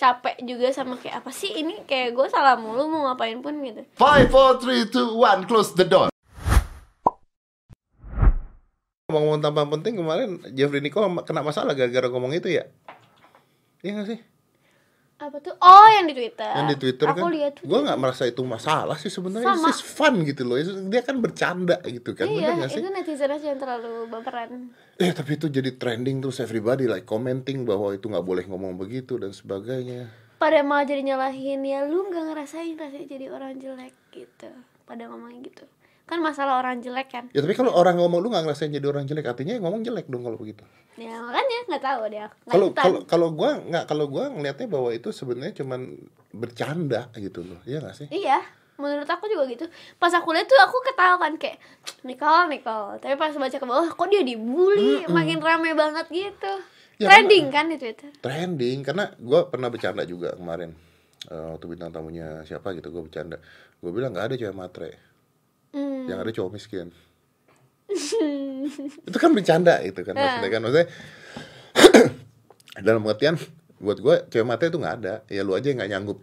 capek juga sama kayak apa sih ini kayak gue salah mulu mau ngapain pun gitu Five, four, three, two, one, close the door. Ngomong-ngomong tanpa penting kemarin Jeffrey Nicole kena masalah gara-gara ngomong itu ya? Iya gak sih? Apa tuh? Oh yang di twitter. Yang di Twitter aku kan, lihat gue nggak merasa itu masalah sih sebenarnya. Just fun gitu loh. Dia kan bercanda gitu kan, iya bener sih? itu netizen aja yang terlalu baperan. Eh tapi itu jadi trending terus everybody like commenting bahwa itu nggak boleh ngomong begitu dan sebagainya. pada malah jadi nyalahin. Ya lu nggak ngerasain rasanya jadi orang jelek gitu. Pada ngomongnya gitu kan masalah orang jelek kan. Ya tapi kalau orang ngomong lu nggak ngerasain jadi orang jelek, artinya ngomong jelek dong kalau begitu. ya makanya nggak tahu dia Kalau kalau kalau gua nggak kalau gua ngelihatnya bahwa itu sebenarnya cuman bercanda gitu loh, iya nggak sih? iya menurut aku juga gitu. Pas aku lihat tuh aku ketawa kan kayak Nicole Nicole. Tapi pas baca ke bawah kok dia dibully? Makin rame banget gitu. Ya, trending kan di twitter. Trending karena gue pernah bercanda juga kemarin. Eh, waktu bintang tamunya siapa gitu gue bercanda. Gue bilang nggak ada cewek matre hmm. yang ada cowok miskin itu kan bercanda itu kan maksudnya kan maksudnya dalam pengertian buat gue cewek matre itu nggak ada ya lu aja yang nggak nyanggup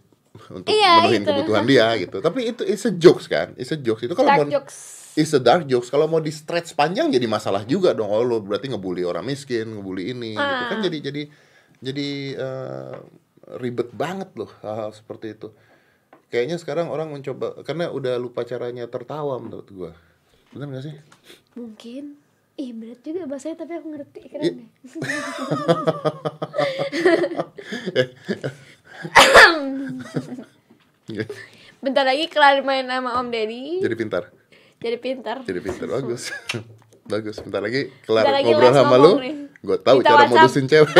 untuk Iya, menuhin itu. kebutuhan dia gitu tapi itu it's a jokes kan it's a jokes itu kalau mau jokes It's a dark jokes. Kalau mau di stretch panjang jadi masalah juga dong. Oh lo berarti ngebully orang miskin, ngebully ini, gitu Ah. kan jadi jadi jadi eh, ribet banget loh hal-hal seperti itu. Kayaknya sekarang orang mencoba karena udah lupa caranya tertawa menurut gua. Benar gak sih? mungkin ih berat juga bahasanya tapi aku ngerti keren Iya. deh bentar lagi kelar main sama Om Deddy jadi pintar, jadi pintar jadi pintar bagus. bagus. Bentar lagi kelar Bentar lagi ngobrol sama lu. Gue tahu Minta cara WhatsApp. modusin cewek.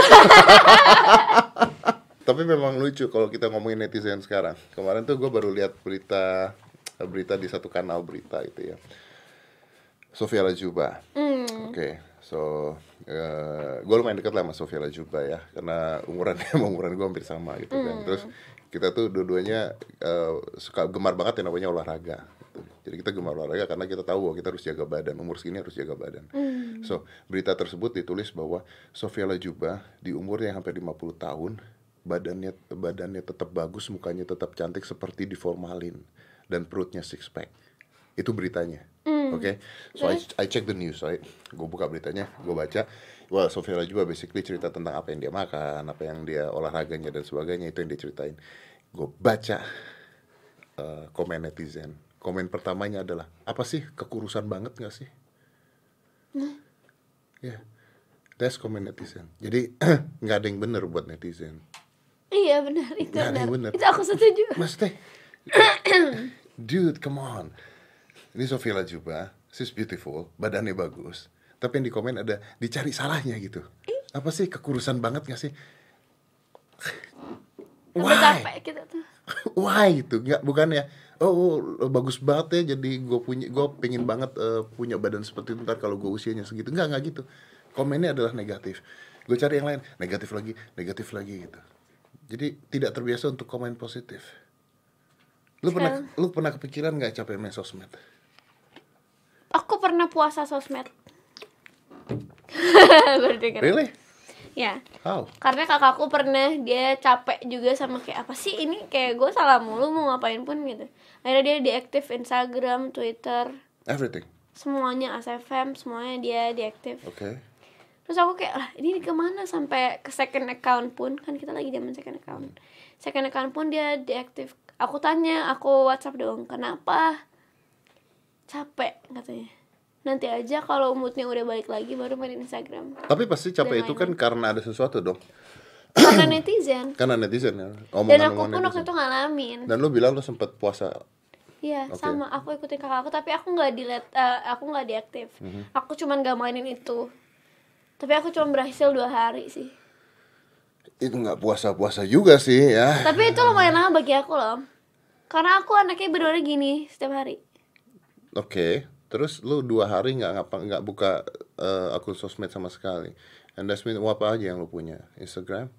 Tapi memang lucu kalau kita ngomongin netizen sekarang. Kemarin tuh gue baru lihat berita berita di satu kanal berita itu ya. Sofia Lajuba. Hmm. Oke, so gue lumayan dekat lah sama Sofia Lajuba ya, karena umurannya sama umuran gue hampir sama gitu kan. Terus kita tuh dua-duanya eh, suka gemar banget yang namanya olahraga. gitu. Jadi kita gemar olahraga karena kita tahu bahwa kita harus jaga badan, umur segini harus jaga badan. So berita tersebut ditulis bahwa Sofia Lajuba di umur yang hampir 50 tahun badannya badannya tetap bagus, mukanya tetap cantik seperti diformalin dan perutnya six pack. Itu beritanya. Oke. So I, I check the news, right? Gue buka beritanya, gue baca. Well, Sofia Lajuba basically cerita tentang apa yang dia makan, apa yang dia olahraganya dan sebagainya itu yang dia ceritain. Gue baca eh, komen netizen. Komen pertamanya adalah apa sih kekurusan banget gak sih? Ya, that's komen netizen. Jadi nggak ada yang bener buat netizen. Iya benar itu yang benar bener. itu aku setuju Maksudnya, dude, come on. Ini Sofia Lajuba, she's beautiful, badannya bagus. Tapi yang di komen ada dicari salahnya gitu. Apa sih kekurusan banget gak sih? Why? capek gitu tuh Why gitu? Nggak bukan ya. Oh, oh, bagus banget ya. Jadi gue punya, gue pengen banget eh, punya badan seperti itu ntar kalau gue usianya segitu. Nggak nggak gitu. Komennya adalah negatif. Gue cari yang lain, negatif lagi, negatif lagi gitu. Jadi tidak terbiasa untuk komen positif. Lu pernah, lu pernah kepikiran nggak capek main sosmed? aku pernah puasa sosmed baru denger Really? ya How? karena kakakku pernah dia capek juga sama kayak apa sih ini kayak gue salah mulu mau ngapain pun gitu akhirnya dia diaktif Instagram Twitter Everything. semuanya ASFM semuanya dia diaktif Oke. Terus aku kayak lah ini ke mana sampai ke second account pun? Kan kita lagi zaman second account. Second account pun dia diaktif aku tanya aku WhatsApp dong kenapa? Capek katanya. Nanti aja kalau moodnya udah balik lagi baru main Instagram. Tapi pasti capek itu kan karena ada sesuatu dong. karena netizen. Karena netizen ya. dan Omongan aku pun waktu itu ngalamin. Dan lu bilang lu sempet puasa. Iya Oke. sama. Aku ikutin kakak aku tapi aku nggak delete eh, aku nggak diaktif Mhm. aku cuman gak mainin itu tapi aku cuma berhasil dua hari sih Itu nggak puasa-puasa juga sih ya. tapi itu lumayan lama bagi aku loh karena aku anaknya bener gini setiap hari Oke, terus lu dua hari nggak ngapa nggak buka eh, akun sosmed sama sekali. And that's mean apa aja yang lu punya? Instagram?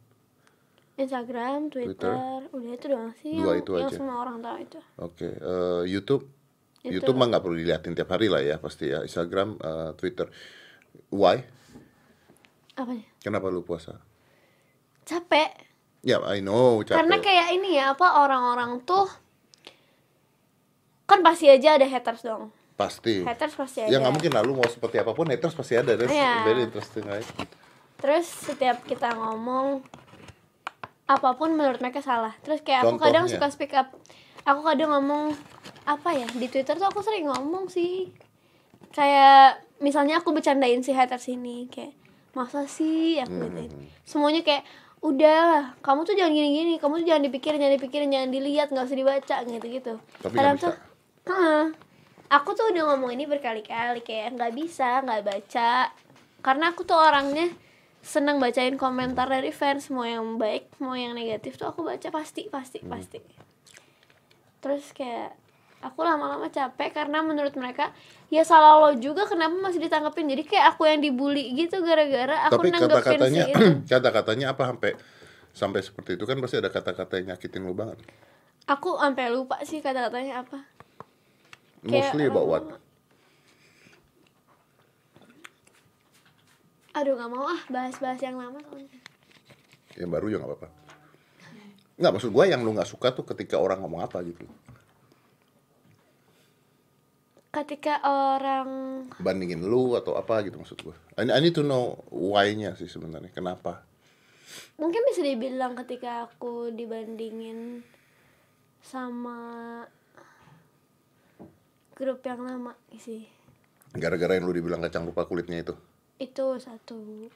Instagram Twitter, udah itu doang sih Dua yang, itu yang aja. semua orang tahu itu Oke, eh, YouTube? YouTube. YouTube mah nggak perlu diliatin tiap hari lah ya pasti ya. Instagram, eh, Twitter. Why? Apanya Kenapa lu puasa? capek Ya, I know, capek. karena kayak ini ya apa orang-orang tuh kan pasti aja ada haters dong pasti. haters pasti ada Ya nggak mungkin lah, lu mau seperti apa pun haters pasti ada. That's Iya. very interesting, right? terus setiap kita ngomong apa pun menurut mereka salah terus kayak aku kadang Contohnya? suka speak up aku kadang ngomong apa ya di twitter tuh aku sering ngomong sih kayak misalnya aku bercandain si haters ini kayak masa sih aku Hmm. gituin semuanya kayak udah kamu tuh jangan gini-gini kamu tuh jangan dipikirin jangan dipikirin jangan dilihat nggak usah dibaca gitu-gitu Tapi Kadang tuh Heeh. aku tuh udah ngomong ini berkali-kali kayak nggak bisa nggak baca karena aku tuh orangnya seneng bacain komentar dari fans mau yang baik mau yang negatif tuh aku baca pasti pasti Hmm. pasti terus kayak aku lama-lama capek karena menurut mereka ya salah lo juga kenapa masih ditanggepin jadi kayak aku yang dibully gitu gara-gara aku Tapi nanggepin kata-katanya, si itu kata-katanya apa sampai sampai seperti itu kan pasti ada kata-kata yang nyakitin lu banget. aku sampai lupa sih kata-katanya apa Kayak Mostly about what? aduh nggak mau ah bahas-bahas yang lama soalnya Yang baru ya nggak apa-apa. Nggak maksud gua yang lu nggak suka tuh ketika orang ngomong apa gitu. Ketika orang Bandingin lu atau apa gitu maksud gua. I, I need to know why-nya sih sebenarnya. Kenapa? mungkin bisa dibilang ketika aku dibandingin sama grup yang lama sih Gara-gara yang lu dibilang kacang lupa kulitnya itu. itu satu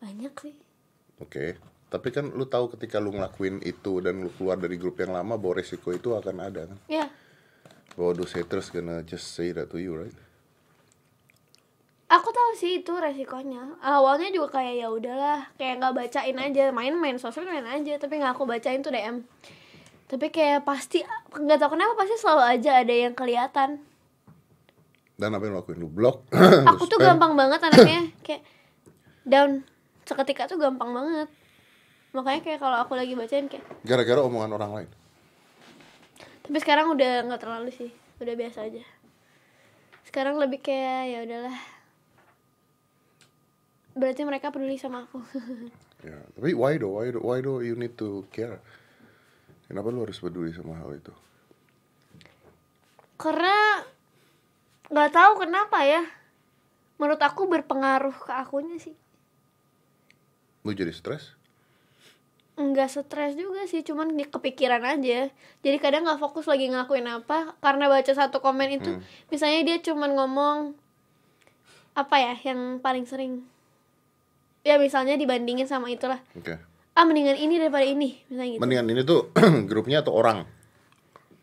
banyak sih Oke. Tapi kan lu tahu ketika lu ngelakuin itu dan lu keluar dari grup yang lama bahwa resiko itu akan ada kan. ya Bahwa those haters gonna just say that to you, right? aku tahu sih itu resikonya. Awalnya juga kayak ya udahlah kayak nggak bacain aja. Main-main sosmed main aja. Tapi nggak aku bacain tuh dm tapi kayak pasti nggak tahu kenapa pasti selalu aja ada yang kelihatan. Dan apa yang lakuin? Lu? Blok? aku tuh gampang banget anaknya. Kayak down. Seketika tuh gampang banget. Makanya kayak kalau aku lagi bacain kayak Gara-gara omongan orang lain. Tapi sekarang udah nggak terlalu sih udah biasa aja sekarang lebih kayak ya udahlah berarti mereka peduli sama aku Ya, tapi why do? Why do? Why do you need to care? Kenapa lu harus peduli sama hal itu? karena nggak tahu kenapa ya menurut aku berpengaruh ke akunya sih Lu jadi stres? Nggak stres juga sih cuman di kepikiran aja jadi kadang nggak fokus lagi ngelakuin apa karena baca satu komen itu misalnya dia cuman ngomong apa ya yang paling sering ya misalnya dibandingin sama itulah Oke. ah mendingan ini daripada ini misalnya gitu Mendingan ini tuh grupnya atau orang?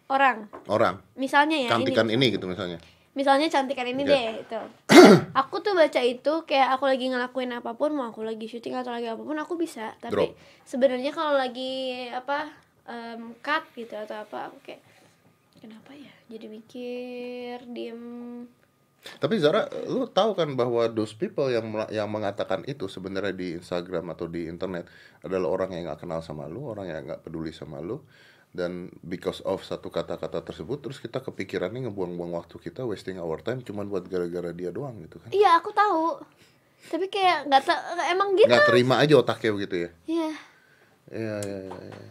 orang Orang. misalnya ya Cantikan ini ini gitu misalnya. Misalnya cantikan ini Oke. deh itu aku tuh baca itu kayak aku lagi ngelakuin apa pun mau aku lagi syuting atau lagi apa pun aku bisa. Tapi sebenarnya kalau lagi apa em, cut gitu atau apa aku kayak kenapa ya? Jadi mikir diem. Tapi Zara, lu tahu kan bahwa those people yang yang mengatakan itu sebenarnya di Instagram atau di internet adalah orang yang nggak kenal sama lu, orang yang nggak peduli sama lu, dan because of satu kata-kata tersebut, terus kita kepikirannya ngebuang-buang waktu kita, wasting our time, cuman buat gara-gara dia doang gitu kan? iya aku tahu tapi kayak nggak ta- emang gitu Nggak terima aja otaknya begitu ya? iya Iya, iya, iya. iya.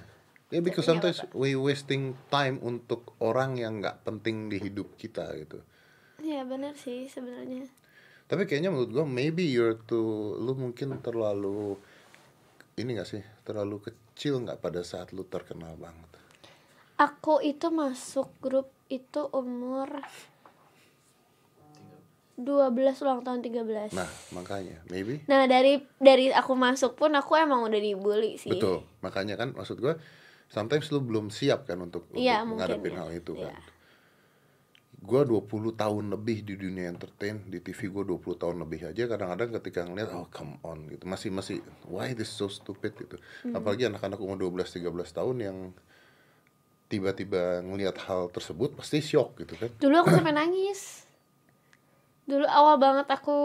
Ya, because sometimes we wasting time untuk orang yang nggak penting di hidup kita gitu. iya benar sih sebenarnya Tapi kayaknya menurut gua maybe you're too lu mungkin terlalu ini gak sih terlalu kecil nggak pada saat lu terkenal banget. Aku itu masuk grup itu umur 12 ulang tahun 13 Nah makanya maybe Nah dari dari aku masuk pun aku emang udah dibully sih. betul makanya kan maksud gua sometimes lu belum siap kan untuk, untuk Iya, mungkin, menghadapin iya. hal itu Iya. kan. Gua 20 tahun lebih di dunia entertain di TV gua 20 tahun lebih aja kadang-kadang ketika ngeliat oh come on gitu masih masih why this so stupid gitu Hmm. apalagi anak-anak umur 12 13 tahun yang tiba-tiba ngelihat hal tersebut pasti shock gitu kan Dulu aku sampai nangis. Dulu awal banget aku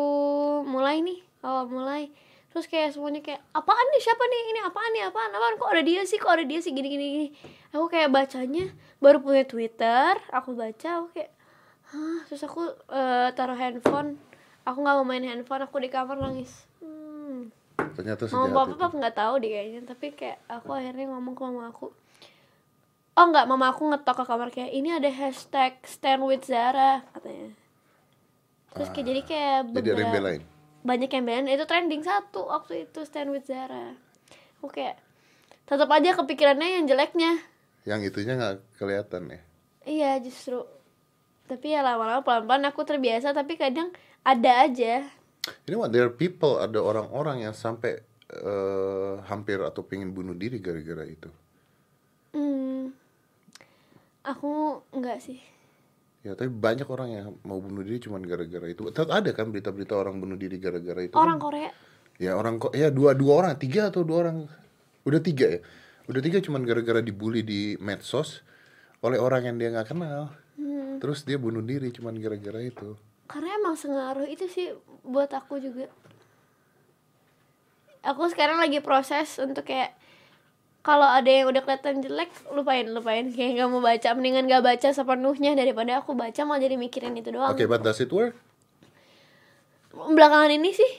mulai nih, awal mulai. Terus kayak semuanya kayak apaan nih siapa nih ini apaan nih apaan apaan kok ada dia sih kok ada dia sih gini gini gini. Aku kayak bacanya baru punya Twitter, aku baca aku kayak Hah, terus aku eh, taruh handphone. Aku nggak mau main handphone, aku di kamar nangis. Hmm. ternyata papa itu papa nggak tahu deh kayaknya tapi kayak aku akhirnya ngomong ke mama aku oh nggak mama aku ngetok ke kamar kayak ini ada hashtag stand with Zara katanya. Terus kayak jadi kayak Ah, jadi ada yang belain? Banyak yang belain. Itu trending satu waktu itu stand with Zara. Aku kayak tetap aja kepikirannya yang jeleknya. Yang itunya nggak kelihatan ya? Iya justru. Tapi ya lama-lama pelan-pelan aku terbiasa tapi kadang ada aja. Ini what? There are people ada orang-orang yang sampai eh, hampir atau pengen bunuh diri gara-gara itu aku enggak sih. Ya tapi banyak orang yang mau bunuh diri cuma gara-gara itu. Tetap ada kan berita-berita orang bunuh diri gara-gara itu orang kan? Korea. Ya orang kok ya dua dua orang tiga atau dua orang? Udah tiga ya? Udah tiga cuma gara-gara dibully di medsos oleh orang yang dia nggak kenal. Hmm. terus dia bunuh diri cuma gara-gara itu. Karena emang sengaruh itu sih buat aku juga. Aku sekarang lagi proses untuk kayak kalau ada yang udah kelihatan jelek lupain lupain. Kayak nggak mau baca mendingan gak baca sepenuhnya daripada aku baca malah jadi mikirin itu doang. Oke but does it work? Belakangan ini sih.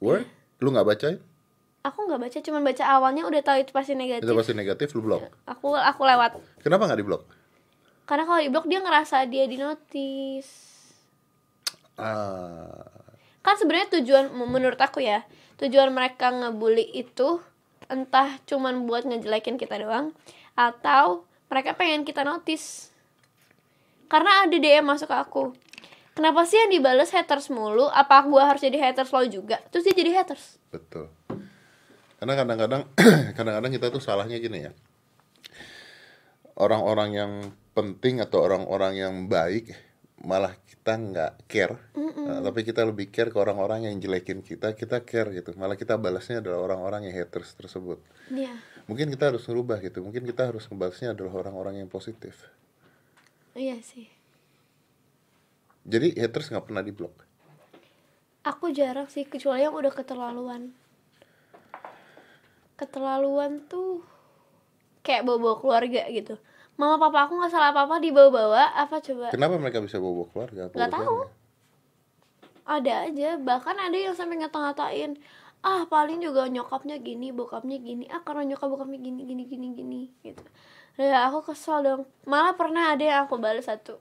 Work? Lu nggak baca? Aku nggak baca cuman baca awalnya udah tahu itu pasti negatif. Itu pasti negatif lu blok? Aku aku lewat. Kenapa nggak di blok karena kalau di blog dia ngerasa dia di notice ah. Kan sebenarnya tujuan menurut aku ya tujuan mereka ngebully itu entah cuman buat ngejelekin kita doang atau mereka pengen kita notice. Karena ada DM masuk ke aku kenapa sih yang dibales haters mulu? Apa gua harus jadi haters lo juga? Terus dia jadi haters. Betul. Karena kadang-kadang kadang-kadang kita tuh salahnya gini ya. Orang-orang yang penting atau orang-orang yang baik malah kita nggak care. Nah, tapi kita lebih care ke orang-orang yang jelekin kita kita care gitu. Malah kita balasnya adalah orang-orang yang haters tersebut. Iya. Mungkin kita harus ngerubah gitu. Mungkin kita harus ngebalasnya adalah orang-orang yang positif. Iya sih. Jadi haters nggak pernah diblok aku jarang sih kecuali yang udah keterlaluan. Keterlaluan tuh kayak bawa-bawa keluarga gitu mama papa aku nggak salah apa apa dibawa-bawa. Apa coba? Kenapa mereka bisa bawa keluarga? Apa Nggak tahu. ada aja. Bahkan ada yang sampai ngata-ngatain ah paling juga nyokapnya gini bokapnya gini. Ah karena nyokap bokapnya gini gini gini gini gitu. Ya aku kesel dong. Malah pernah ada yang aku balas satu.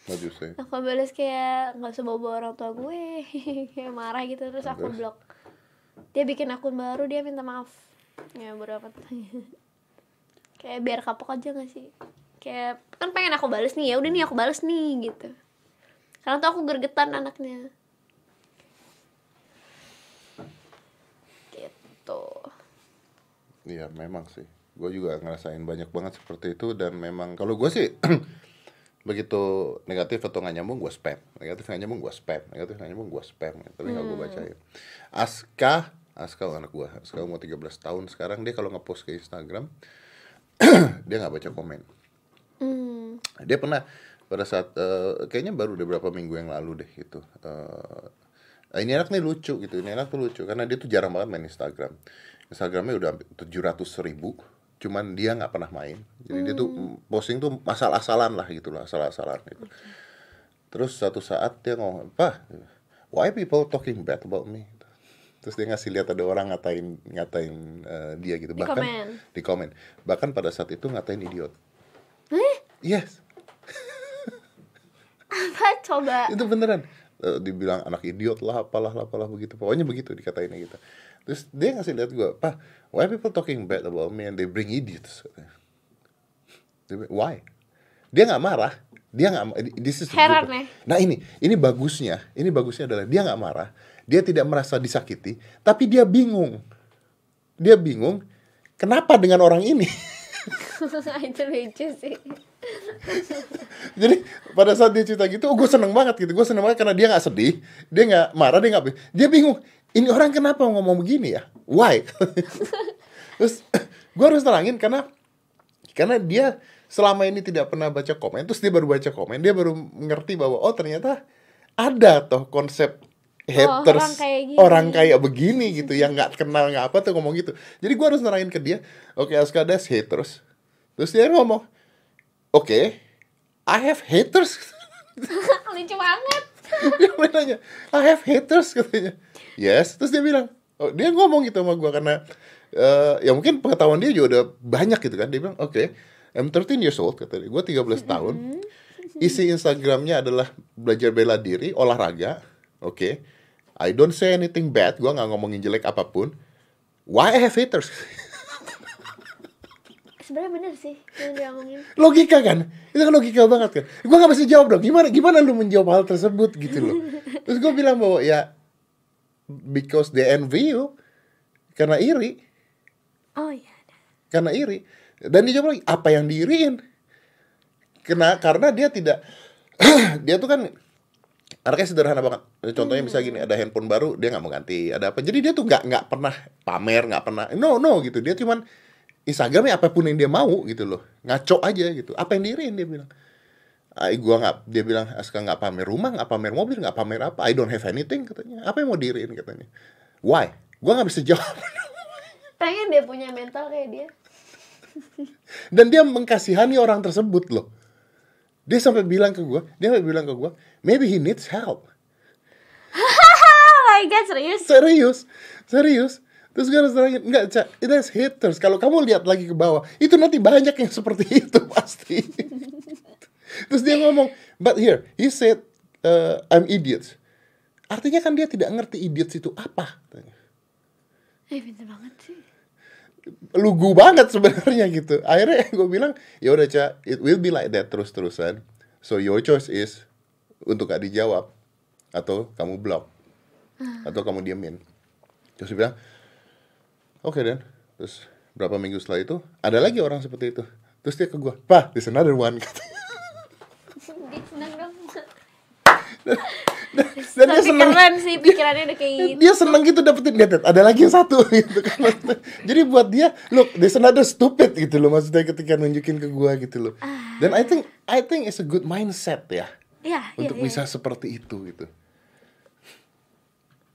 Bagus ya. aku balas kayak nggak usah bawa orang tua gue. Kayak marah gitu terus aku blok. Dia bikin akun baru dia minta maaf. Ya berapa kayak biar kapok aja gak sih? Kayak kan pengen aku balas nih ya udah nih aku balas nih gitu. Karena tuh aku gergetan anaknya. Gitu. Iya memang sih. Gue juga ngerasain banyak banget seperti itu dan memang kalau gue sih begitu negatif atau nggak nyambung gue spam, negatif nggak nyambung gue spam, negatif nggak nyambung gue spam, tapi nggak gue bacain. Aska, Aska anak gue, Aska umur 13 tahun. Sekarang dia kalau ngepost ke Instagram dia nggak baca komen. hmm Dia pernah pada saat eh, kayaknya baru udah berapa minggu yang lalu deh gitu. Eh, ini anak nih lucu gitu, ini anak tuh lucu karena dia tuh jarang banget main Instagram. Instagramnya udah tujuh ratus ribu, cuman dia nggak pernah main. Jadi dia tuh posting tuh asal-asalan lah gitu lah, asal-asalan gitu. Terus suatu saat dia ngomong, Pak, why people talking bad about me? Terus dia ngasih lihat ada orang ngatain ngatain eh, dia gitu, Di bahkan komen. di komen. Bahkan pada saat itu ngatain idiot. eh? Yes, apa? Coba. Itu beneran. Eh, dibilang anak idiot lah apalah lah, apalah begitu. Pokoknya begitu dikatainnya gitu. Terus dia ngasih lihat gue pak why people talking bad about me and they bring idiots. Dia why? Dia nggak marah. Dia nggak this is Heran ya. nah ini ini bagusnya ini bagusnya adalah dia nggak marah dia tidak merasa disakiti tapi dia bingung dia bingung kenapa dengan orang ini itu lucu sih Jadi pada saat dia cerita gitu, oh, gue seneng banget gitu. Gue seneng banget karena dia nggak sedih, dia nggak marah, dia nggak, dia bingung. Ini orang kenapa ngomong begini ya? Why? terus gue harus terangin karena karena dia selama ini tidak pernah baca komen, terus dia baru baca komen, dia baru ngerti bahwa oh ternyata ada toh konsep haters orang kayak gini. orang kayak begini gitu yang nggak kenal nggak apa tuh ngomong gitu. Jadi gue harus nerangin ke dia oke Aska ada haters. Terus dia ngomong oke I have haters. Lucu banget. Dia nanya I have haters katanya. Yes. Terus dia bilang oh, dia ngomong gitu sama gue karena eh, ya mungkin pengetahuan dia juga udah banyak gitu kan. Dia bilang oke I'm 13 years old kata dia gue 13 tahun. Isi Instagramnya adalah belajar bela diri olahraga. Oke I don't say anything bad gue nggak ngomongin jelek apa pun. Why I have haters? Sebenarnya bener sih yang dia ngomongin logika kan? Itu kan logika banget kan? Gue nggak bisa jawab dong. Gimana gimana lu menjawab hal tersebut gitu loh? Terus gue bilang bahwa ya because they envy you karena iri. Oh iya karena iri. Dan dia jawab lagi apa yang diiriin? Kena karena dia tidak dia tuh kan anaknya sederhana banget. Contohnya bisa gini ada handphone baru dia nggak mau ganti ada apa. Jadi dia tuh nggak nggak pernah pamer nggak pernah no no gitu. Dia cuman Instagramnya apa pun yang dia mau gitu loh. Ngaco aja gitu. Apa yang diiriin dia bilang. Ay, gua nggak dia bilang Aska nggak pamer rumah nggak pamer mobil nggak pamer apa. I don't have anything katanya. Apa yang mau diiriin katanya. Why? Gua nggak bisa jawab. Pengen dia punya mental kayak dia. Dan dia mengkasihani orang tersebut loh dia sampai bilang ke gua dia sampai bilang ke gua maybe he needs help. Oh my god serius? Serius serius. Terus gue harus terangin enggak cak itu haters kalau kamu lihat lagi ke bawah itu nanti banyak yang seperti itu pasti. Terus dia ngomong but here he said uh, I'm idiot. Artinya kan dia tidak ngerti idiot itu apa. Eh pinter banget sih lugu banget sebenarnya gitu. Akhirnya gue bilang ya udah cak it will be like that terus terusan so your choice is untuk gak dijawab atau kamu block atau kamu diamin terus dia bilang oke dan terus berapa minggu setelah itu ada lagi orang seperti itu. Terus dia ke gue pak there's another one dia dong dan dia tapi seneng. keren sih pikirannya udah kayak gitu. dia seneng gitu dapetin dia ada lagi yang satu gitu kan. Jadi buat dia look there's another stupid gitu loh maksudnya ketika nunjukin ke gua gitu loh. Dan I think I think it's a good mindset ya. Iya, iya, untuk iya. bisa seperti itu gitu.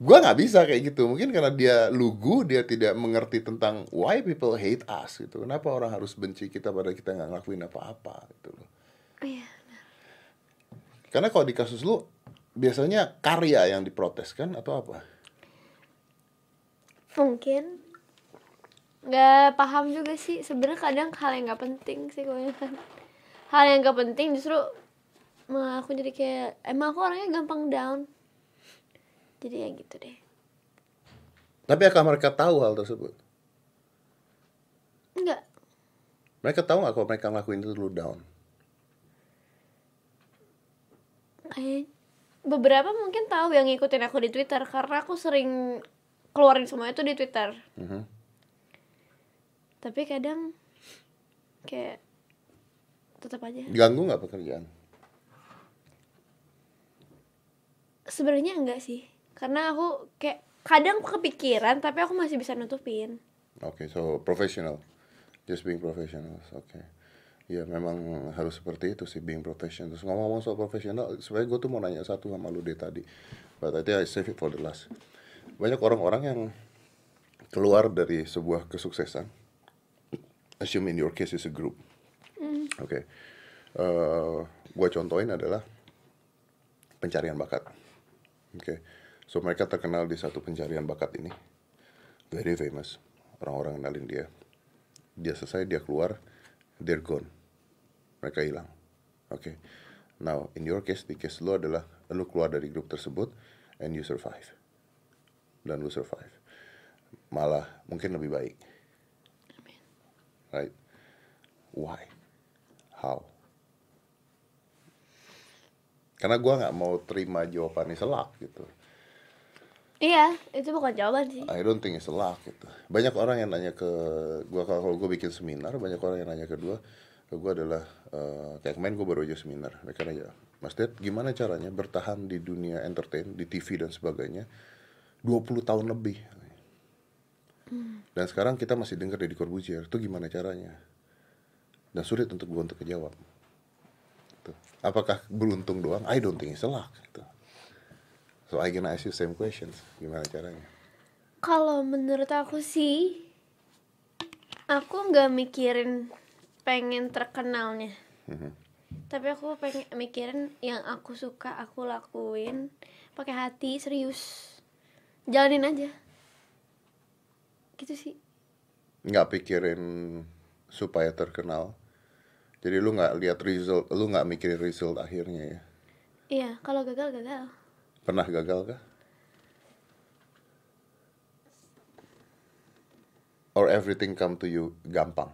Gua nggak bisa kayak gitu. Mungkin karena dia lugu dia tidak mengerti tentang why people hate us gitu. Kenapa orang harus benci kita pada kita nggak ngelakuin apa-apa gitu loh. Iya. karena kalau di kasus lu biasanya karya yang diprotes kan atau apa? Mungkin. Nggak paham juga sih. Sebenarnya kadang hal yang nggak penting sih kebanyakan hal yang nggak penting justru malah aku jadi kayak emang aku orangnya gampang down. Jadi ya gitu deh. Tapi akan mereka tahu hal tersebut? enggak Mereka tahu nggak kalau mereka ngelakuin itu lu down? kayak beberapa mungkin tahu yang ngikutin aku di Twitter karena aku sering keluarin semua itu di Twitter Mhm. tapi kadang kayak tetap aja Ganggu nggak pekerjaan? sebenarnya enggak sih karena aku kayak kadang kepikiran tapi aku masih bisa nutupin Oke, so professional, just being professional, oke. Ya memang harus seperti itu sih being professional. Terus ngomong-ngomong soal profesional, sebenarnya gue tuh mau nanya satu sama lu deh tadi. But I think I save it for the last. Banyak orang-orang yang keluar dari sebuah kesuksesan. Assume in your case is a group. Oke. Eh, gua contohin adalah pencarian bakat. Oke. So mereka terkenal di satu pencarian bakat ini. Very famous. Orang-orang kenalin dia. Dia selesai, dia keluar, they're gone. Mereka hilang. Oke. Now, in your case, di case lu adalah lu keluar dari grup tersebut and you survive. Dan lu survive. Malah mungkin lebih baik. Right? Why? How? Karena gua nggak mau terima jawabannya selak gitu. iya itu bukan jawaban sih I don't think it's a luck gitu. Banyak orang yang nanya ke gua kalau gua bikin seminar, banyak orang yang nanya ke gua, gua adalah eh, kayak kemarin gua baru aja seminar. Mereka nanya, Mas Ded, gimana caranya bertahan di dunia entertain, di TV dan sebagainya 20 tahun lebih. Dan sekarang kita masih dengar Deddy Corbuzier, itu gimana caranya? Dan sulit untuk gua untuk kejawab. Tuh. Apakah beruntung doang? I don't think it's luck. Gitu. So I gonna ask you same questions. Gimana caranya? kalau menurut aku sih aku nggak mikirin pengen terkenalnya. Tapi aku pengen mikirin yang aku suka aku lakuin pakai hati serius. Jalanin aja. Gitu sih. Nggak pikirin supaya terkenal. Jadi lu nggak lihat result lu nggak mikirin result akhirnya ya? Iya kalau gagal gagal. Pernah gagal kah? Or everything come to you gampang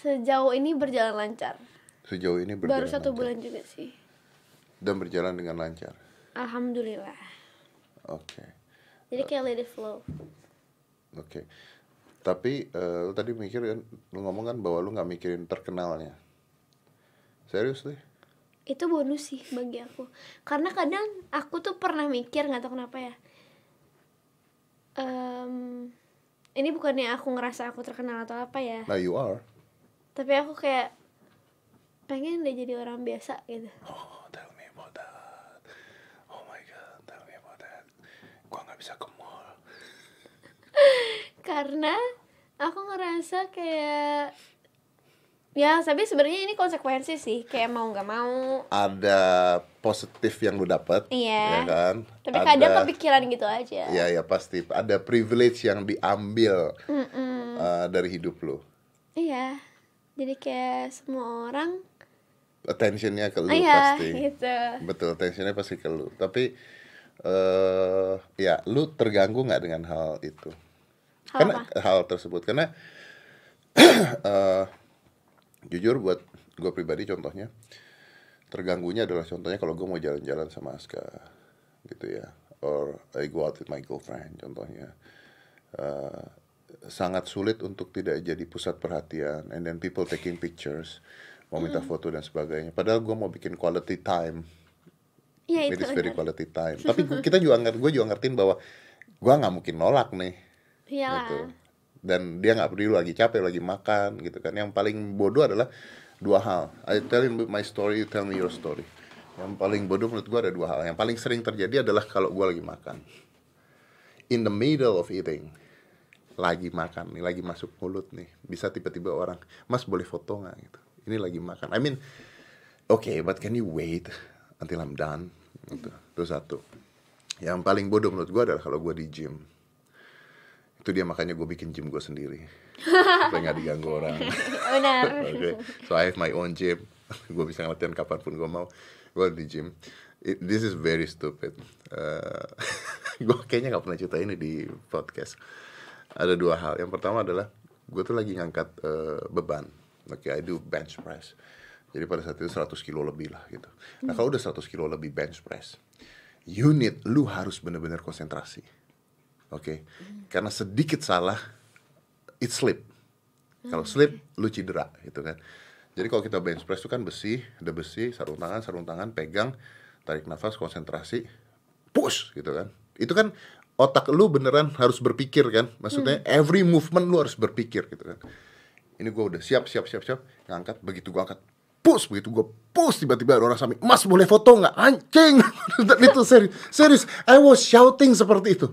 sejauh ini berjalan lancar? Sejauh ini berjalan baru satu lancar. bulan juga sih. Dan berjalan dengan lancar. Alhamdulillah. Oke. Jadi kayak let it flow. Oke. Tapi eh, lu tadi mikir kan lu ngomong kan bahwa lu nggak mikirin terkenalnya. Serius deh itu bonus sih bagi aku. Karena kadang aku tuh pernah mikir nggak tahu kenapa ya. Em, ini bukannya aku ngerasa aku terkenal atau apa ya? Nah you are tapi aku kayak pengen deh jadi orang biasa gitu. Oh tell me about that. Oh my god tell me about that. Gua nggak bisa ke mall. Karena aku ngerasa kayak ya tapi sebenarnya ini konsekuensi sih kayak mau nggak mau. Ada positif yang lu dapat Iya. ya kan? Tapi Ada- kadang kepikiran gitu aja. Ya ya pasti. Ada privilege yang diambil uh, dari hidup lu. Iya jadi kayak semua orang attentionnya ke lu iya pasti. gitu. Betul attentionnya pasti ke lu. Tapi eh ya lu terganggu nggak dengan hal itu? Hal karena hal tersebut. Karena eh, jujur buat gue pribadi contohnya terganggunya adalah contohnya kalau gue mau jalan-jalan sama Aska gitu ya. Or I go out with my girlfriend contohnya. Eh, sangat sulit untuk tidak jadi pusat perhatian. And then people taking pictures mau minta foto dan sebagainya. Padahal gue mau bikin quality time. It itu is very quality time. Tapi kita juga ngerti gue juga ngertiin bahwa gue nggak mungkin nolak nih. Iyalah. Gitu. Dan dia nggak peduli lagi capek lagi makan gitu kan. Yang paling bodoh adalah dua hal. I tell you my story you tell me your story. Yang paling bodoh menurut gue ada dua hal. Yang paling sering terjadi adalah kalau gue lagi makan. In the middle of eating lagi makan nih lagi masuk mulut nih bisa tiba-tiba orang mas boleh foto nggak gitu ini lagi makan I mean okay but can you wait until I'm done gitu. itu satu yang paling bodoh menurut gue adalah kalau gue di gym itu dia makanya gue bikin gym gue sendiri supaya nggak diganggu orang benar Oke, so I have my own gym. gue bisa ngelatihan kapan pun gue mau. Gue di gym. It- this is very stupid. gue kayaknya nggak pernah cerita ini di podcast. Ada dua hal. Yang pertama adalah gue tuh lagi ngangkat eh, beban. Oke, I do bench press. Jadi pada saat itu 100 kilo lebih lah gitu. Nah kalau udah 100 kilo lebih bench press, unit lu harus bener-bener konsentrasi. Oke, karena sedikit salah, it slip. Kalau slip, lu cedera gitu kan. Jadi kalau kita bench press itu kan besi, ada besi, sarung tangan, sarung tangan, pegang, tarik nafas, konsentrasi, push gitu kan. Itu kan otak lu beneran harus berpikir kan. Maksudnya every movement lu harus berpikir gitu kan. Ini gue udah siap, siap, siap, siap, ngangkat. Begitu gue angkat, push. Begitu gue push, tiba-tiba ada orang samping, Mas boleh foto nggak? Anjing! itu serius, serius. I was shouting seperti itu.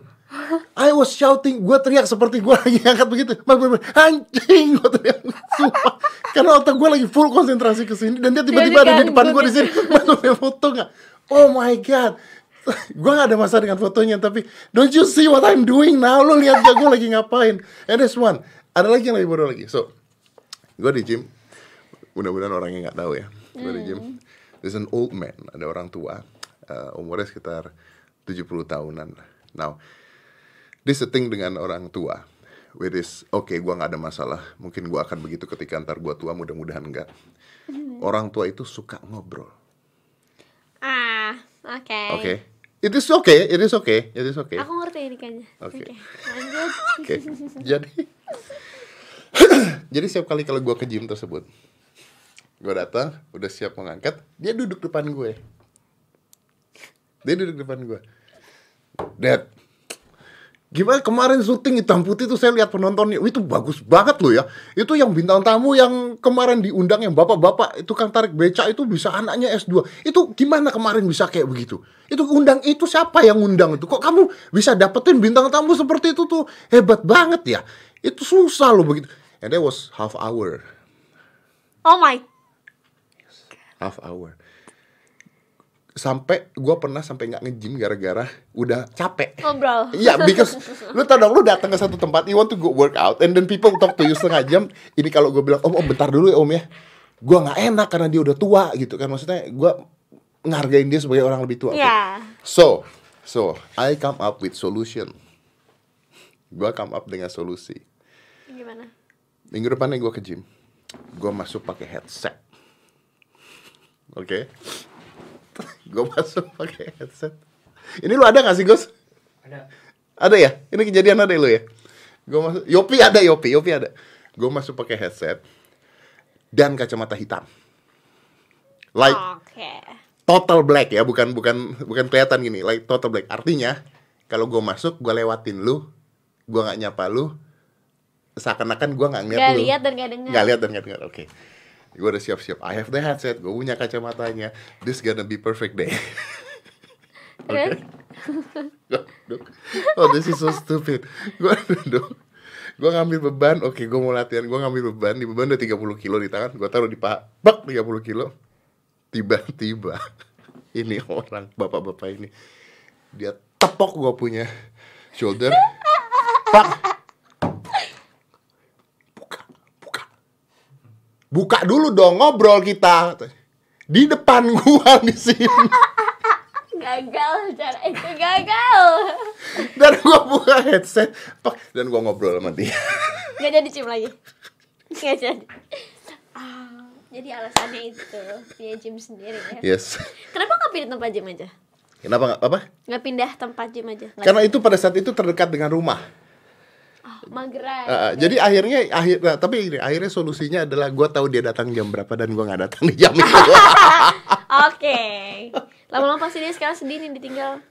I was shouting, gue teriak seperti gue lagi angkat begitu. Mas, boleh, boleh. anjing, gue teriak. Sumpah. Karena otak gue lagi full konsentrasi ke sini dan dia tiba-tiba ada di depan gue di sini. Mas, boleh foto nggak? Oh my god. Gue gak ada masalah dengan fotonya tapi don't you see what I'm doing now? Lo lihat gak gue lagi ngapain? And this one. Ada lagi yang lebih bodoh lagi. So gue di gym. Mudah-mudahan orangnya nggak tahu ya. Gue di gym. There's an old man. Ada orang tua. Uh, umurnya sekitar 70 tahunan now this a thing dengan orang tua. Which is oke okay, gue nggak ada masalah. Mungkin gue akan begitu ketika ntar gue tua mudah-mudahan enggak orang tua itu suka ngobrol. Ah oke oke it is okay it is okay it is okay aku ngerti ini kayaknya Oke. lanjut Oke, jadi jadi setiap kali kalau gue ke gym tersebut, gue datang, udah siap mengangkat, dia duduk depan gue. Dia duduk depan gue. Dad, gimana kemarin syuting hitam putih tuh saya lihat penontonnya, itu bagus banget loh ya. Itu yang bintang tamu yang kemarin diundang yang bapak-bapak itu kan tarik beca itu bisa anaknya S2. Itu gimana kemarin bisa kayak begitu? Itu undang itu siapa yang undang itu? Kok kamu bisa dapetin bintang tamu seperti itu tuh hebat banget ya? Itu susah loh begitu. And that was half hour. oh my half hour. Sampai gue pernah sampai nggak nge-gym gara-gara udah capek ngobrol Iya, because lu tau dong, lu datang ke satu tempat, you want to go work out, and then people talk to you setengah jam. Ini kalau gue bilang, om, om bentar dulu ya om ya. Gue nggak enak karena dia udah tua gitu kan. Maksudnya gue ngargain dia sebagai orang lebih tua. Oke. ya So, so I come up with solution. Gue come up dengan solusi. gimana Minggu depannya gue ke gym. Gue masuk pakai headset. Oke. Gue masuk pakai headset. Ini lu ada gak sih, Gus? Ada. Ada ya? Ini kejadian ada lu ya? Gue masuk Yopi ada Yopi, Yopi ada. Gue masuk pakai headset dan kacamata hitam. Like oke total black ya, bukan bukan bukan kelihatan gini, like total black. Artinya kalau gue masuk, gue lewatin lu, gue nggak nyapa lu, seakan-akan gue nggak ngeliat lu. lihat dan nggak dengar. Nggak lihat dan nggak dengar. Oke. Gue udah siap-siap. I have the headset, gue punya kacamatanya. This gonna be perfect day. Gua duduk. Oh this is so stupid. Gue duduk. Gue ngambil beban. Oke gue mau latihan. Gue ngambil beban. Di beban udah 30 kilo di tangan. Gue taruh di paha. Bak 30 kilo. Tiba-tiba Ini orang Bapak-bapak ini Dia tepok gue punya Shoulder. Pak Buka Buka Buka dulu dong Ngobrol kita. Di depan gua di sini. Gagal cara itu gagal. Dan gua buka headset. Pak dan gua ngobrol sama dia. Nggak jadi cium lagi. Nggak jadi. Ah jadi alasannya itu dia gym sendiri ya. Yes. Kenapa nggak pindah tempat gym aja? Kenapa nggak apa? Nggak pindah tempat gym aja? Nggak karena itu pada saat itu terdekat dengan rumah oh, mageran. Uh, jadi akhirnya akhir nah, tapi ini akhirnya solusinya adalah gua tahu dia datang jam berapa dan gua nggak datang di jam itu. Oke. Lama-lama pasti dia sekarang sedih nih ditinggal.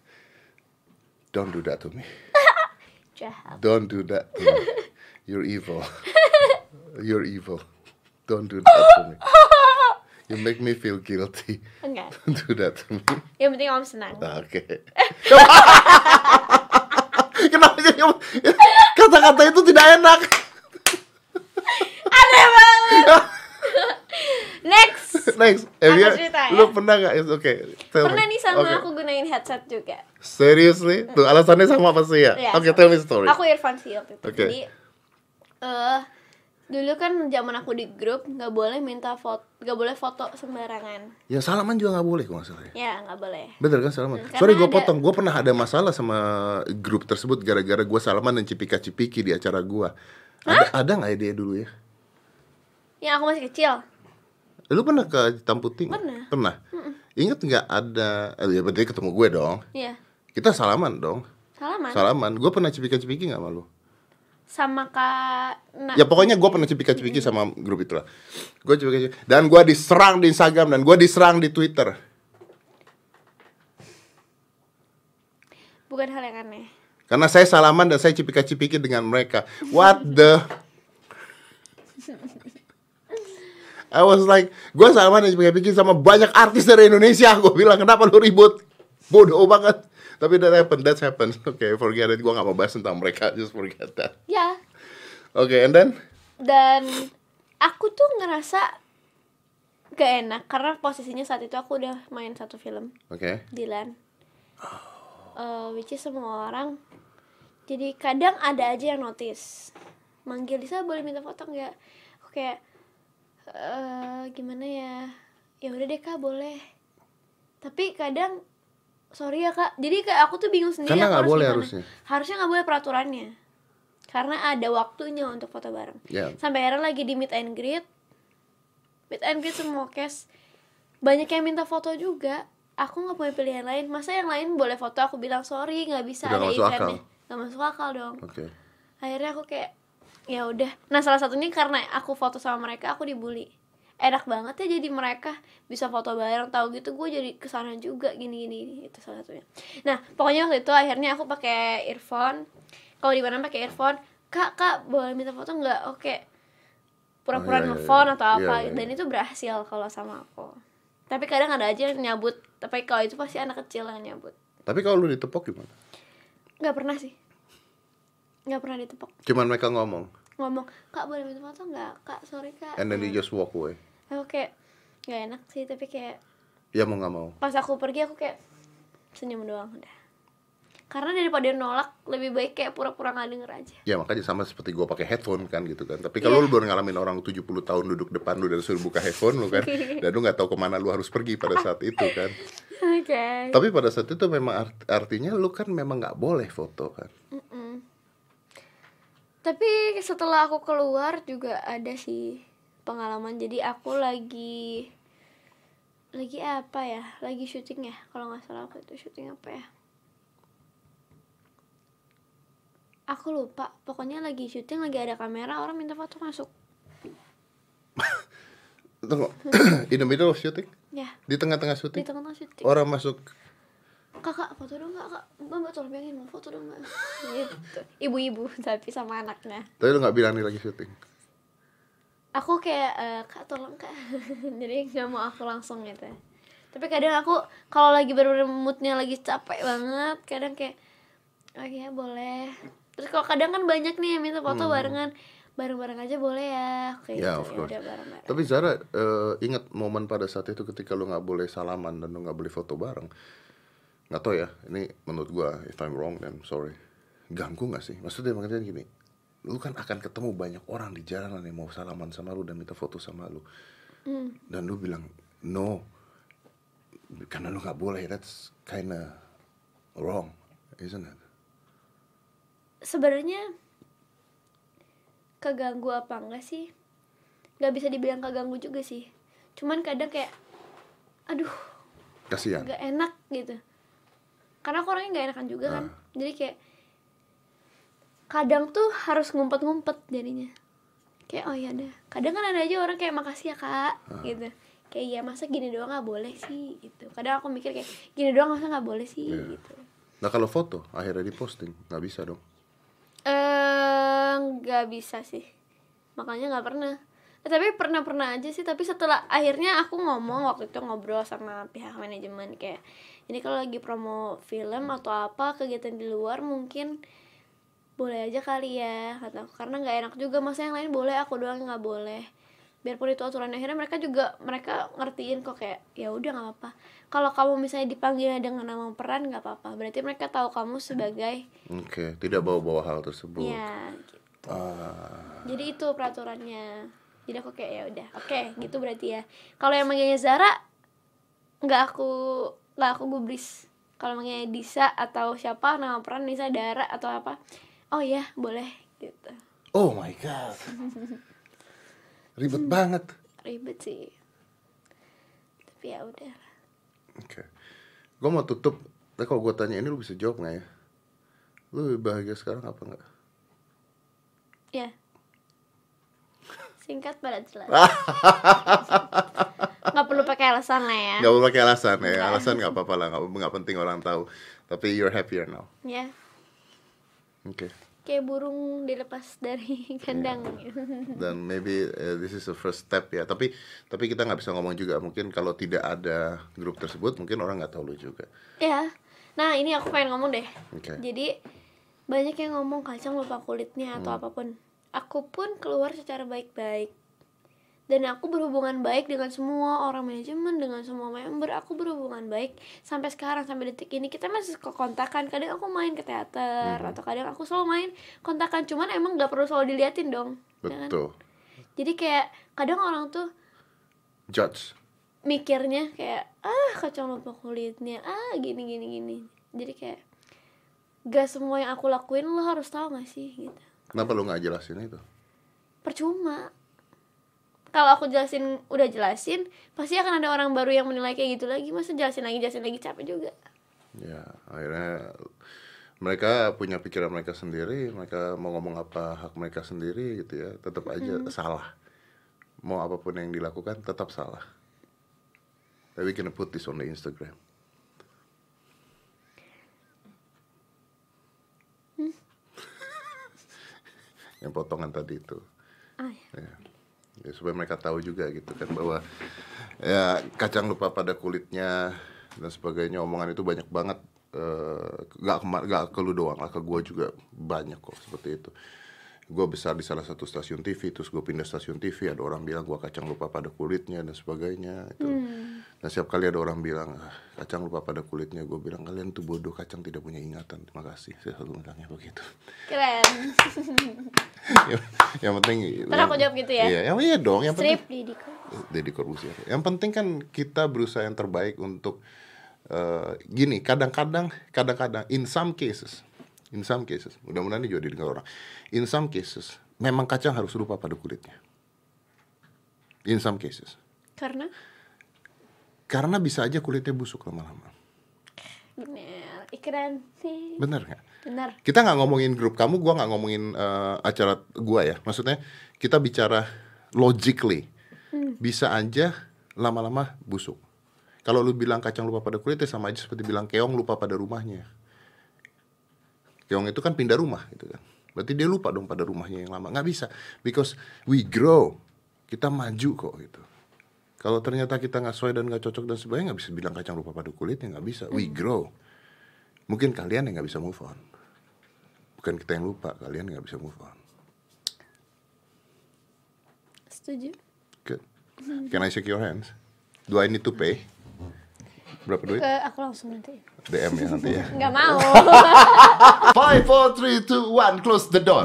Don't do that to me. Jahat. Don't do that to me. You're evil. You're evil. Don't do that to me. You make me feel guilty. Enggak. Don't do that to me. Yang penting om senang. Nah, Oke. Kenapa jadi kata-kata itu tidak enak? aneh banget next Next, Aku cerita ya. lu pernah gak? Oke, tell pernah me. nih sama Oke. aku gunain headset juga Seriously? Tuh alasannya sama apa sih ya? Oke, sama. tell me story. Aku earphone sih waktu itu. Oke. Jadi eh dulu kan zaman aku di grup nggak boleh minta foto, nggak boleh foto sembarangan. Ya salaman juga nggak boleh kok nggak salah ya. Ya nggak boleh. Bener kan salaman? Hmm, Sorry gue ada- potong, gue pernah ada masalah sama grup tersebut gara-gara gue salaman dan cipika-cipiki di acara gue. Ada ada nggak ya dia dulu ya? Yang aku masih kecil. Lu pernah ke hitam putih? nggak? Pernah. Pernah. Ingat nggak ada? Eh, ya berarti ketemu gue dong. Iya. Kita salaman dong. Salaman. Salaman. Gue pernah cipika-cipiki nggak malu? Sama kak nah, Ya pokoknya gue pernah cipika-cipiki sama grup itu lah. Gue cipika dan gue diserang di Instagram dan gue diserang di Twitter. bukan hal yang aneh. Karena saya salaman dan saya cipika-cipiki dengan mereka. What the? I was like, gue salaman dan cipika-cipiki sama banyak artis dari Indonesia. Gue bilang, kenapa lu ribut? Bodoh banget. Tapi that happened, that happened. Oke, forget it. Gue gak mau bahas tentang mereka. Just forget that. Ya. Oke, and then? Dan aku tuh ngerasa gak enak karena posisinya saat itu aku udah main satu film. Oke. Dilan Eh, which is semua orang jadi kadang ada aja yang notice manggil Lisa boleh minta foto nggak aku kayak eh gimana ya ya udah deh kak boleh tapi kadang sorry ya kak. Jadi kayak aku tuh bingung sendiri Karena nggak boleh gimana. harusnya. harusnya nggak boleh peraturannya. Karena ada waktunya untuk foto bareng. Ya. sampai akhirnya lagi di meet and greet. Meet and greet semua case. Banyak yang minta foto juga. Aku nggak punya pilihan lain. Masa yang lain boleh foto aku bilang sorry nggak bisa Udah ada eventnya. akal. nggak masuk akal dong. Oke. akhirnya aku kayak ya udah. Nah salah satunya karena aku foto sama mereka aku dibully enak banget ya jadi mereka. Bisa foto bareng tahu gitu gue jadi ke sana juga gini gini itu salah satunya. Nah pokoknya waktu itu akhirnya aku pakai earphone. Kalau di mana pakai earphone kak kak boleh minta foto nggak? Oke. Oh, pura-pura iya, iya, nelfon iya. atau Iya, apa iya, dan iya. itu berhasil kalau sama aku. Tapi kadang ada aja yang nyabut tapi kalau itu pasti anak kecil yang nyabut. Tapi kalau lu ditepok gimana? nggak pernah sih. Nggak pernah ditepok. Cuman mereka ngomong. Ngomong kak boleh minta foto nggak? Kak sorry kak. And then they just walk away. aku kayak nggak enak sih tapi kayak ya mau nggak mau. pas aku pergi aku kayak senyum doang udah. Karena daripada nolak lebih baik kayak pura-pura nggak denger aja. Ya makanya sama seperti gue pakai headphone kan gitu kan. Tapi kalau lu baru ngalamin orang 70 tahun duduk depan lu dan suruh buka headphone lu kan dan lu nggak tahu ke mana lu harus pergi pada saat itu kan. Oke. Tapi pada saat itu memang art- artinya lu kan memang nggak boleh foto kan tapi setelah aku keluar juga ada sih pengalaman. Jadi aku lagi lagi apa ya? Lagi syuting ya kalau nggak salah aku itu syuting apa ya? Aku lupa. Pokoknya lagi syuting lagi ada kamera orang minta foto masuk. Tunggu, middle of shooting ya. Di tengah-tengah di syuting tengah-tengah syuting. Orang masuk kakak foto dong nggak kak mbak tolong bilangin mau foto dong mbak. Gitu. Ibu-ibu tapi sama anaknya. Tapi lu nggak bilang nih lagi syuting? Aku kayak eh, kak tolong kak. Jadi nggak mau aku langsung gitu. Tapi kadang aku kalau lagi bener moodnya lagi capek banget kadang kayak oh iya boleh. Terus kalau kadang kan banyak nih yang minta foto barengan bareng-bareng aja boleh ya. Kayak Hmm. Ya, gitu of course. udah bareng-bareng. Tapi Zara eh, ingat momen pada saat itu ketika lu nggak boleh salaman dan lu nggak boleh foto bareng. Nggak tahu ya, ini menurut gua if I'm wrong then sorry. Ganggu nggak sih? Maksudnya maksudnya gini, lu kan akan ketemu banyak orang di jalanan yang mau salaman sama lu dan minta foto sama lu. Hmm. Dan lu bilang no, karena lu nggak boleh. That's kinda wrong, isn't it? sebenarnya keganggu apa enggak sih nggak bisa dibilang keganggu juga sih cuman kadang kayak aduh Kasihan. nggak enak gitu karena aku orangnya nggak enakan juga kan. Jadi kayak kadang tuh harus ngumpet-ngumpet jadinya. Kayak oh ya deh. Kadang kan ada aja orang kayak makasih ya kak. Gitu. Kayak ya masa gini doang nggak boleh sih? Gitu. Kadang aku mikir kayak gini doang masa nggak boleh sih? Gitu. Nah kalau foto akhirnya diposting nggak bisa dong. eh nggak bisa sih. Makanya nggak pernah Eh, tapi pernah pernah aja sih tapi setelah akhirnya aku ngomong waktu itu ngobrol sama pihak manajemen kayak ini kalau lagi promo film atau apa kegiatan di luar mungkin boleh aja kali ya kata aku. Karena nggak enak juga masa yang lain boleh aku doang nggak boleh. Biarpun itu aturan akhirnya mereka juga mereka ngertiin kok kayak ya udah nggak apa-apa. Kalau kamu misalnya dipanggil dengan nama peran nggak apa-apa. Berarti mereka tahu kamu sebagai Oke, tidak bawa-bawa hal tersebut. ya gitu. Ah, jadi itu peraturannya jadi aku kayak ya udah oke gitu berarti ya kalau yang manggilnya Zara nggak aku nggak aku gubris kalau manggilnya Disa atau siapa nama peran Nisa Dara atau apa oh ya boleh gitu Oh my god. Ribet banget. ribet sih tapi ya udah Oke. Gue mau tutup. Tapi kalau gue tanya ini lu bisa jawab nggak ya? Lu lebih bahagia sekarang apa nggak? ya singkat padat jelas nggak perlu pakai alasan lah ya Gak perlu pakai alasan ya. Alasan nggak apa-apa lah. Nggak nggak penting orang tahu. Tapi you're happier now. ya Oke. kayak burung dilepas dari kandang Dan maybe uh, this is the first step ya. Tapi tapi kita nggak bisa ngomong juga. Mungkin kalau tidak ada grup tersebut, mungkin orang nggak tahu lu juga. Ya, nah ini aku pengen ngomong deh. Oke. Jadi banyak yang ngomong kacang lupa kulitnya atau apa pun. Aku pun keluar secara baik-baik. Dan aku berhubungan baik dengan semua orang manajemen, dengan semua member. Aku berhubungan baik sampai sekarang sampai detik ini kita masih kok kontakan. Kadang aku main ke teater atau kadang aku selalu main kontakan. Cuman emang nggak perlu selalu diliatin dong. ya kan? Betul. Jadi kayak kadang orang tuh Judge. mikirnya kayak ah kacang lupa kulitnya ah gini gini gini jadi kayak gak semua yang aku lakuin lo harus tahu gak sih gitu Kenapa lu nggak jelasin itu? percuma kalau aku jelasin udah jelasin pasti akan ada orang baru yang menilai kayak gitu lagi masa jelasin lagi jelasin lagi capek juga Ya, akhirnya mereka punya pikiran mereka sendiri, mereka mau ngomong apa hak mereka sendiri gitu ya, tetap aja salah. Mau apa pun yang dilakukan tetap salah. Tapi we can put this on the Instagram. Yang potongan tadi itu. ah ya. Ya. Ya, supaya mereka tahu juga gitu kan bahwa ya kacang lupa pada kulitnya dan sebagainya omongan itu banyak banget eh, nggak kema- nggak ke lu doang lah ke gue juga banyak kok seperti itu gue besar di salah satu stasiun TV terus gue pindah stasiun TV ada orang bilang gue kacang lupa pada kulitnya dan sebagainya itu Nah, setiap kali ada orang bilang "Ah, kacang lupa pada kulitnya, gue bilang kalian tuh bodoh kacang tidak punya ingatan. Terima kasih. Saya selalu bilangnya begitu. Keren. yang, yang penting. Ntar aku jawab gitu ya? Iya, yang iya dong. Yang penting Strip di Diko. Deddy Corbuzier. Yang penting kan kita berusaha yang terbaik untuk eh, gini. Kadang-kadang, kadang-kadang, in some cases, in some cases, mudah-mudahan ini juga didengar orang. In some cases, memang kacang harus lupa pada kulitnya. In some cases, Karena karena bisa aja kulitnya busuk lama-lama. bener. Ih, Keren sih. Bener nggak? Bener. Kita nggak ngomongin grup kamu, gua nggak ngomongin eh, acara gua ya. Maksudnya kita bicara logically, bisa aja lama-lama busuk. Kalau lu bilang kacang lupa pada kulitnya sama aja seperti bilang keong lupa pada rumahnya. Keong itu kan pindah rumah gitu kan. Berarti dia lupa dong pada rumahnya yang lama. Nggak bisa, because we grow, kita maju kok gitu. Kalau ternyata kita nggak sesuai dan nggak cocok dan sebagainya nggak bisa bilang kacang lupa pada kulitnya nggak bisa. We grow. Mungkin kalian yang nggak bisa move on. Bukan kita yang lupa, kalian nggak bisa move on. Setuju. Good. Can I shake your hands? Do I need to pay? Berapa duit? Ke aku langsung nanti. DM ya nanti ya. Nggak mau. Five, four, three, two, one. Close the door.